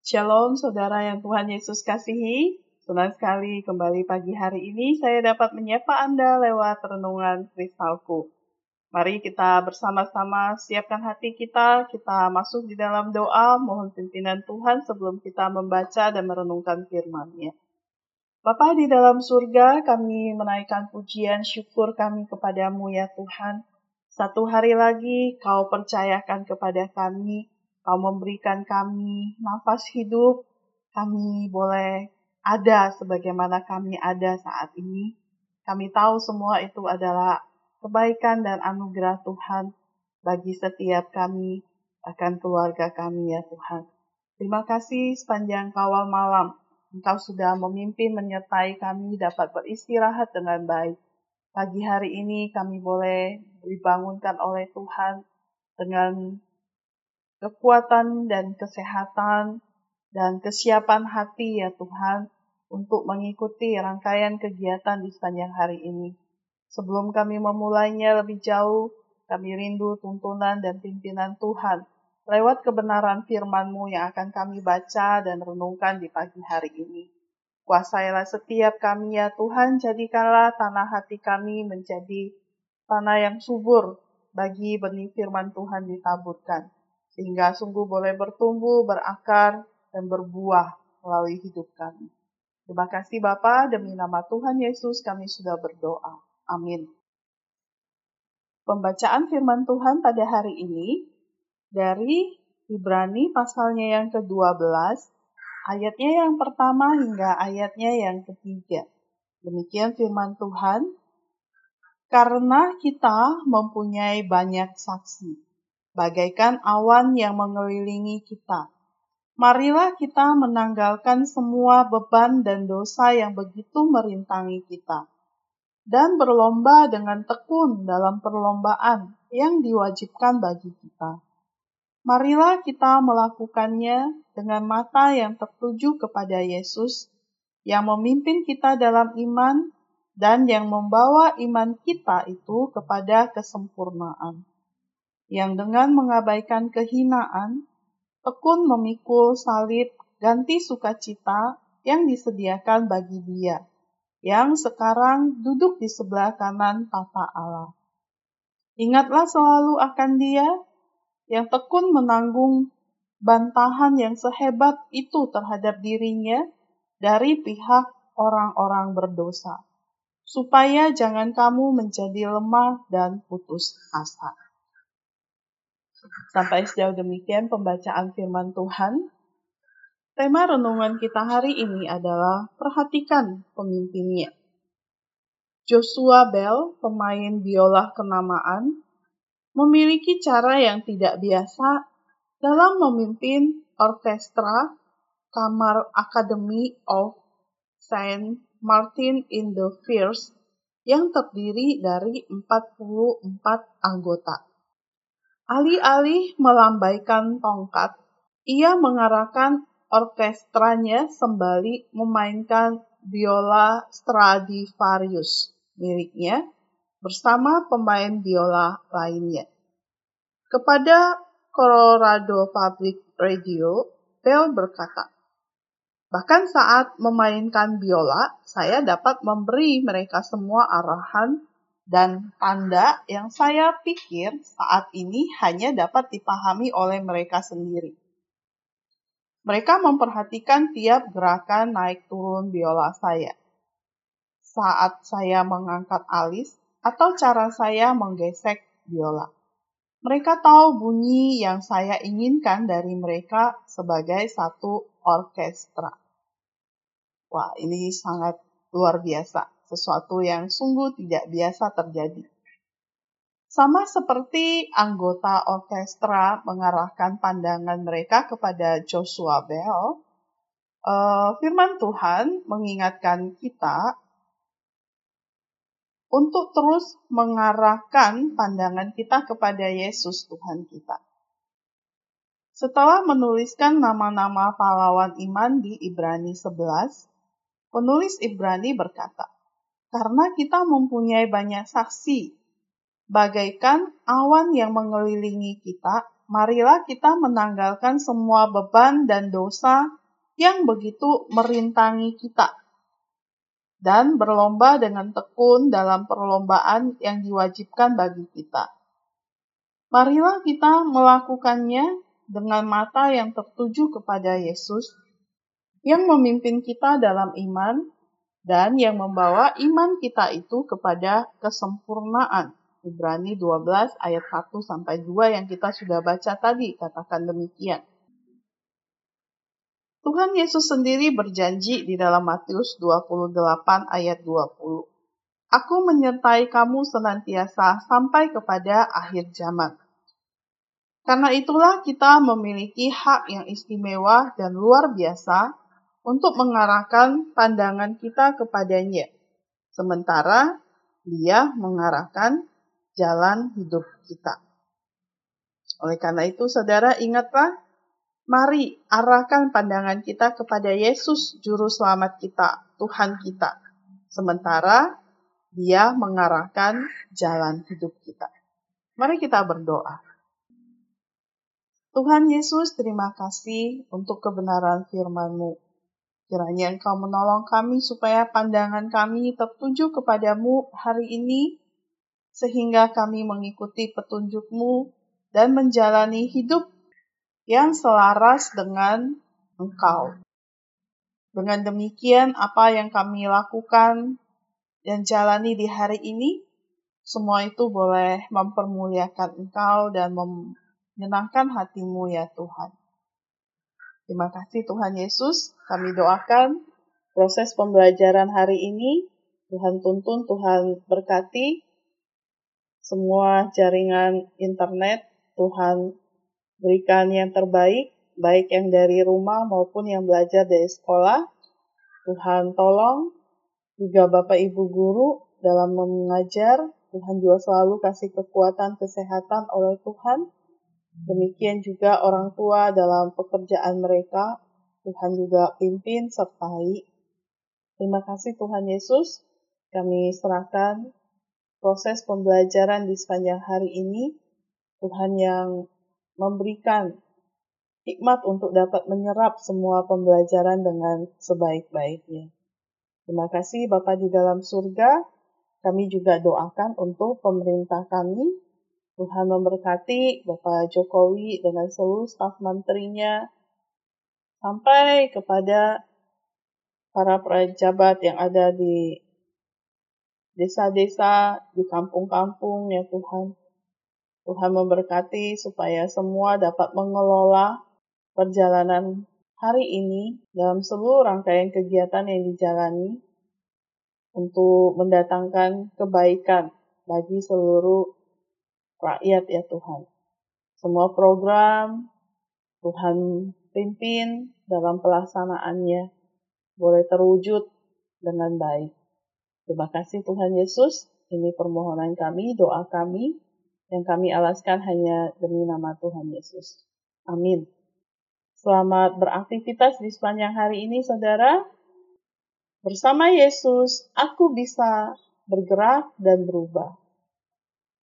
Shalom saudara yang Tuhan Yesus kasihi. Senang sekali kembali pagi hari ini saya dapat menyapa Anda lewat renungan kristalku. Mari kita bersama-sama siapkan hati kita, kita masuk di dalam doa, mohon pimpinan Tuhan sebelum kita membaca dan merenungkan firman-Nya. Bapa di dalam surga, kami menaikkan pujian syukur kami kepadamu ya Tuhan. Satu hari lagi kau percayakan kepada kami, kau memberikan kami nafas hidup, kami boleh ada sebagaimana kami ada saat ini. Kami tahu semua itu adalah kebaikan dan anugerah Tuhan bagi setiap kami, akan keluarga kami ya Tuhan. Terima kasih sepanjang kawal malam, Engkau sudah memimpin menyertai kami dapat beristirahat dengan baik. Pagi hari ini kami boleh dibangunkan oleh Tuhan dengan kekuatan dan kesehatan dan kesiapan hati ya Tuhan untuk mengikuti rangkaian kegiatan di sepanjang hari ini. Sebelum kami memulainya lebih jauh, kami rindu tuntunan dan pimpinan Tuhan lewat kebenaran firman-Mu yang akan kami baca dan renungkan di pagi hari ini. Kuasailah setiap kami ya Tuhan, jadikanlah tanah hati kami menjadi tanah yang subur bagi benih firman Tuhan ditaburkan, sehingga sungguh boleh bertumbuh, berakar, dan berbuah melalui hidup kami. Terima kasih Bapa, demi nama Tuhan Yesus kami sudah berdoa. Amin. Pembacaan firman Tuhan pada hari ini dari Ibrani pasalnya yang ke-12, ayatnya yang pertama hingga ayatnya yang ketiga. Demikian firman Tuhan, karena kita mempunyai banyak saksi, bagaikan awan yang mengelilingi kita. Marilah kita menanggalkan semua beban dan dosa yang begitu merintangi kita dan berlomba dengan tekun dalam perlombaan yang diwajibkan bagi kita. Marilah kita melakukannya dengan mata yang tertuju kepada Yesus, yang memimpin kita dalam iman dan yang membawa iman kita itu kepada kesempurnaan. Yang dengan mengabaikan kehinaan, tekun memikul salib ganti sukacita yang disediakan bagi dia yang sekarang duduk di sebelah kanan tata Allah. Ingatlah selalu akan dia yang tekun menanggung bantahan yang sehebat itu terhadap dirinya dari pihak orang-orang berdosa, supaya jangan kamu menjadi lemah dan putus asa. Sampai sejauh demikian pembacaan firman Tuhan. Tema renungan kita hari ini adalah perhatikan pemimpinnya. Joshua Bell, pemain biola kenamaan, memiliki cara yang tidak biasa dalam memimpin orkestra Kamar Academy of Saint Martin in the Firs yang terdiri dari 44 anggota. Alih-alih melambaikan tongkat, ia mengarahkan orkestranya sembali memainkan biola Stradivarius miliknya bersama pemain biola lainnya. Kepada Colorado Public Radio, Bell berkata, Bahkan saat memainkan biola, saya dapat memberi mereka semua arahan dan tanda yang saya pikir saat ini hanya dapat dipahami oleh mereka sendiri. Mereka memperhatikan tiap gerakan naik turun biola saya. Saat saya mengangkat alis atau cara saya menggesek biola. Mereka tahu bunyi yang saya inginkan dari mereka sebagai satu orkestra. Wah, ini sangat luar biasa, sesuatu yang sungguh tidak biasa terjadi. Sama seperti anggota orkestra mengarahkan pandangan mereka kepada Joshua Bell, uh, firman Tuhan mengingatkan kita untuk terus mengarahkan pandangan kita kepada Yesus Tuhan kita. Setelah menuliskan nama-nama pahlawan iman di Ibrani 11, penulis Ibrani berkata, "Karena kita mempunyai banyak saksi bagaikan awan yang mengelilingi kita, marilah kita menanggalkan semua beban dan dosa yang begitu merintangi kita dan berlomba dengan tekun dalam perlombaan yang diwajibkan bagi kita. Marilah kita melakukannya dengan mata yang tertuju kepada Yesus yang memimpin kita dalam iman dan yang membawa iman kita itu kepada kesempurnaan. Ibrani 12 ayat 1 sampai 2 yang kita sudah baca tadi katakan demikian. Tuhan Yesus sendiri berjanji di dalam Matius 28 ayat 20. Aku menyertai kamu senantiasa sampai kepada akhir zaman. Karena itulah kita memiliki hak yang istimewa dan luar biasa untuk mengarahkan pandangan kita kepadanya. Sementara dia mengarahkan jalan hidup kita. Oleh karena itu, saudara, ingatlah, mari arahkan pandangan kita kepada Yesus, Juru Selamat kita, Tuhan kita. Sementara Dia mengarahkan jalan hidup kita. Mari kita berdoa. Tuhan Yesus, terima kasih untuk kebenaran firman-Mu. Kiranya Engkau menolong kami supaya pandangan kami tertuju kepadamu hari ini, sehingga kami mengikuti petunjukmu dan menjalani hidup yang selaras dengan Engkau. Dengan demikian, apa yang kami lakukan dan jalani di hari ini, semua itu boleh mempermuliakan Engkau dan menyenangkan hatimu ya Tuhan. Terima kasih Tuhan Yesus. Kami doakan proses pembelajaran hari ini. Tuhan tuntun, Tuhan berkati semua jaringan internet. Tuhan berikan yang terbaik, baik yang dari rumah maupun yang belajar dari sekolah. Tuhan tolong juga Bapak Ibu guru dalam mengajar. Tuhan juga selalu kasih kekuatan kesehatan oleh Tuhan Demikian juga orang tua dalam pekerjaan mereka, Tuhan juga pimpin sertai. Terima kasih Tuhan Yesus, kami serahkan proses pembelajaran di sepanjang hari ini. Tuhan yang memberikan hikmat untuk dapat menyerap semua pembelajaran dengan sebaik-baiknya. Terima kasih Bapak di dalam surga. Kami juga doakan untuk pemerintah kami, Tuhan memberkati Bapak Jokowi dengan seluruh staf menterinya sampai kepada para pejabat yang ada di desa-desa, di kampung-kampung ya Tuhan. Tuhan memberkati supaya semua dapat mengelola perjalanan hari ini dalam seluruh rangkaian kegiatan yang dijalani untuk mendatangkan kebaikan bagi seluruh rakyat ya Tuhan. Semua program Tuhan pimpin dalam pelaksanaannya boleh terwujud dengan baik. Terima kasih Tuhan Yesus. Ini permohonan kami, doa kami yang kami alaskan hanya demi nama Tuhan Yesus. Amin. Selamat beraktivitas di sepanjang hari ini, saudara. Bersama Yesus, aku bisa bergerak dan berubah.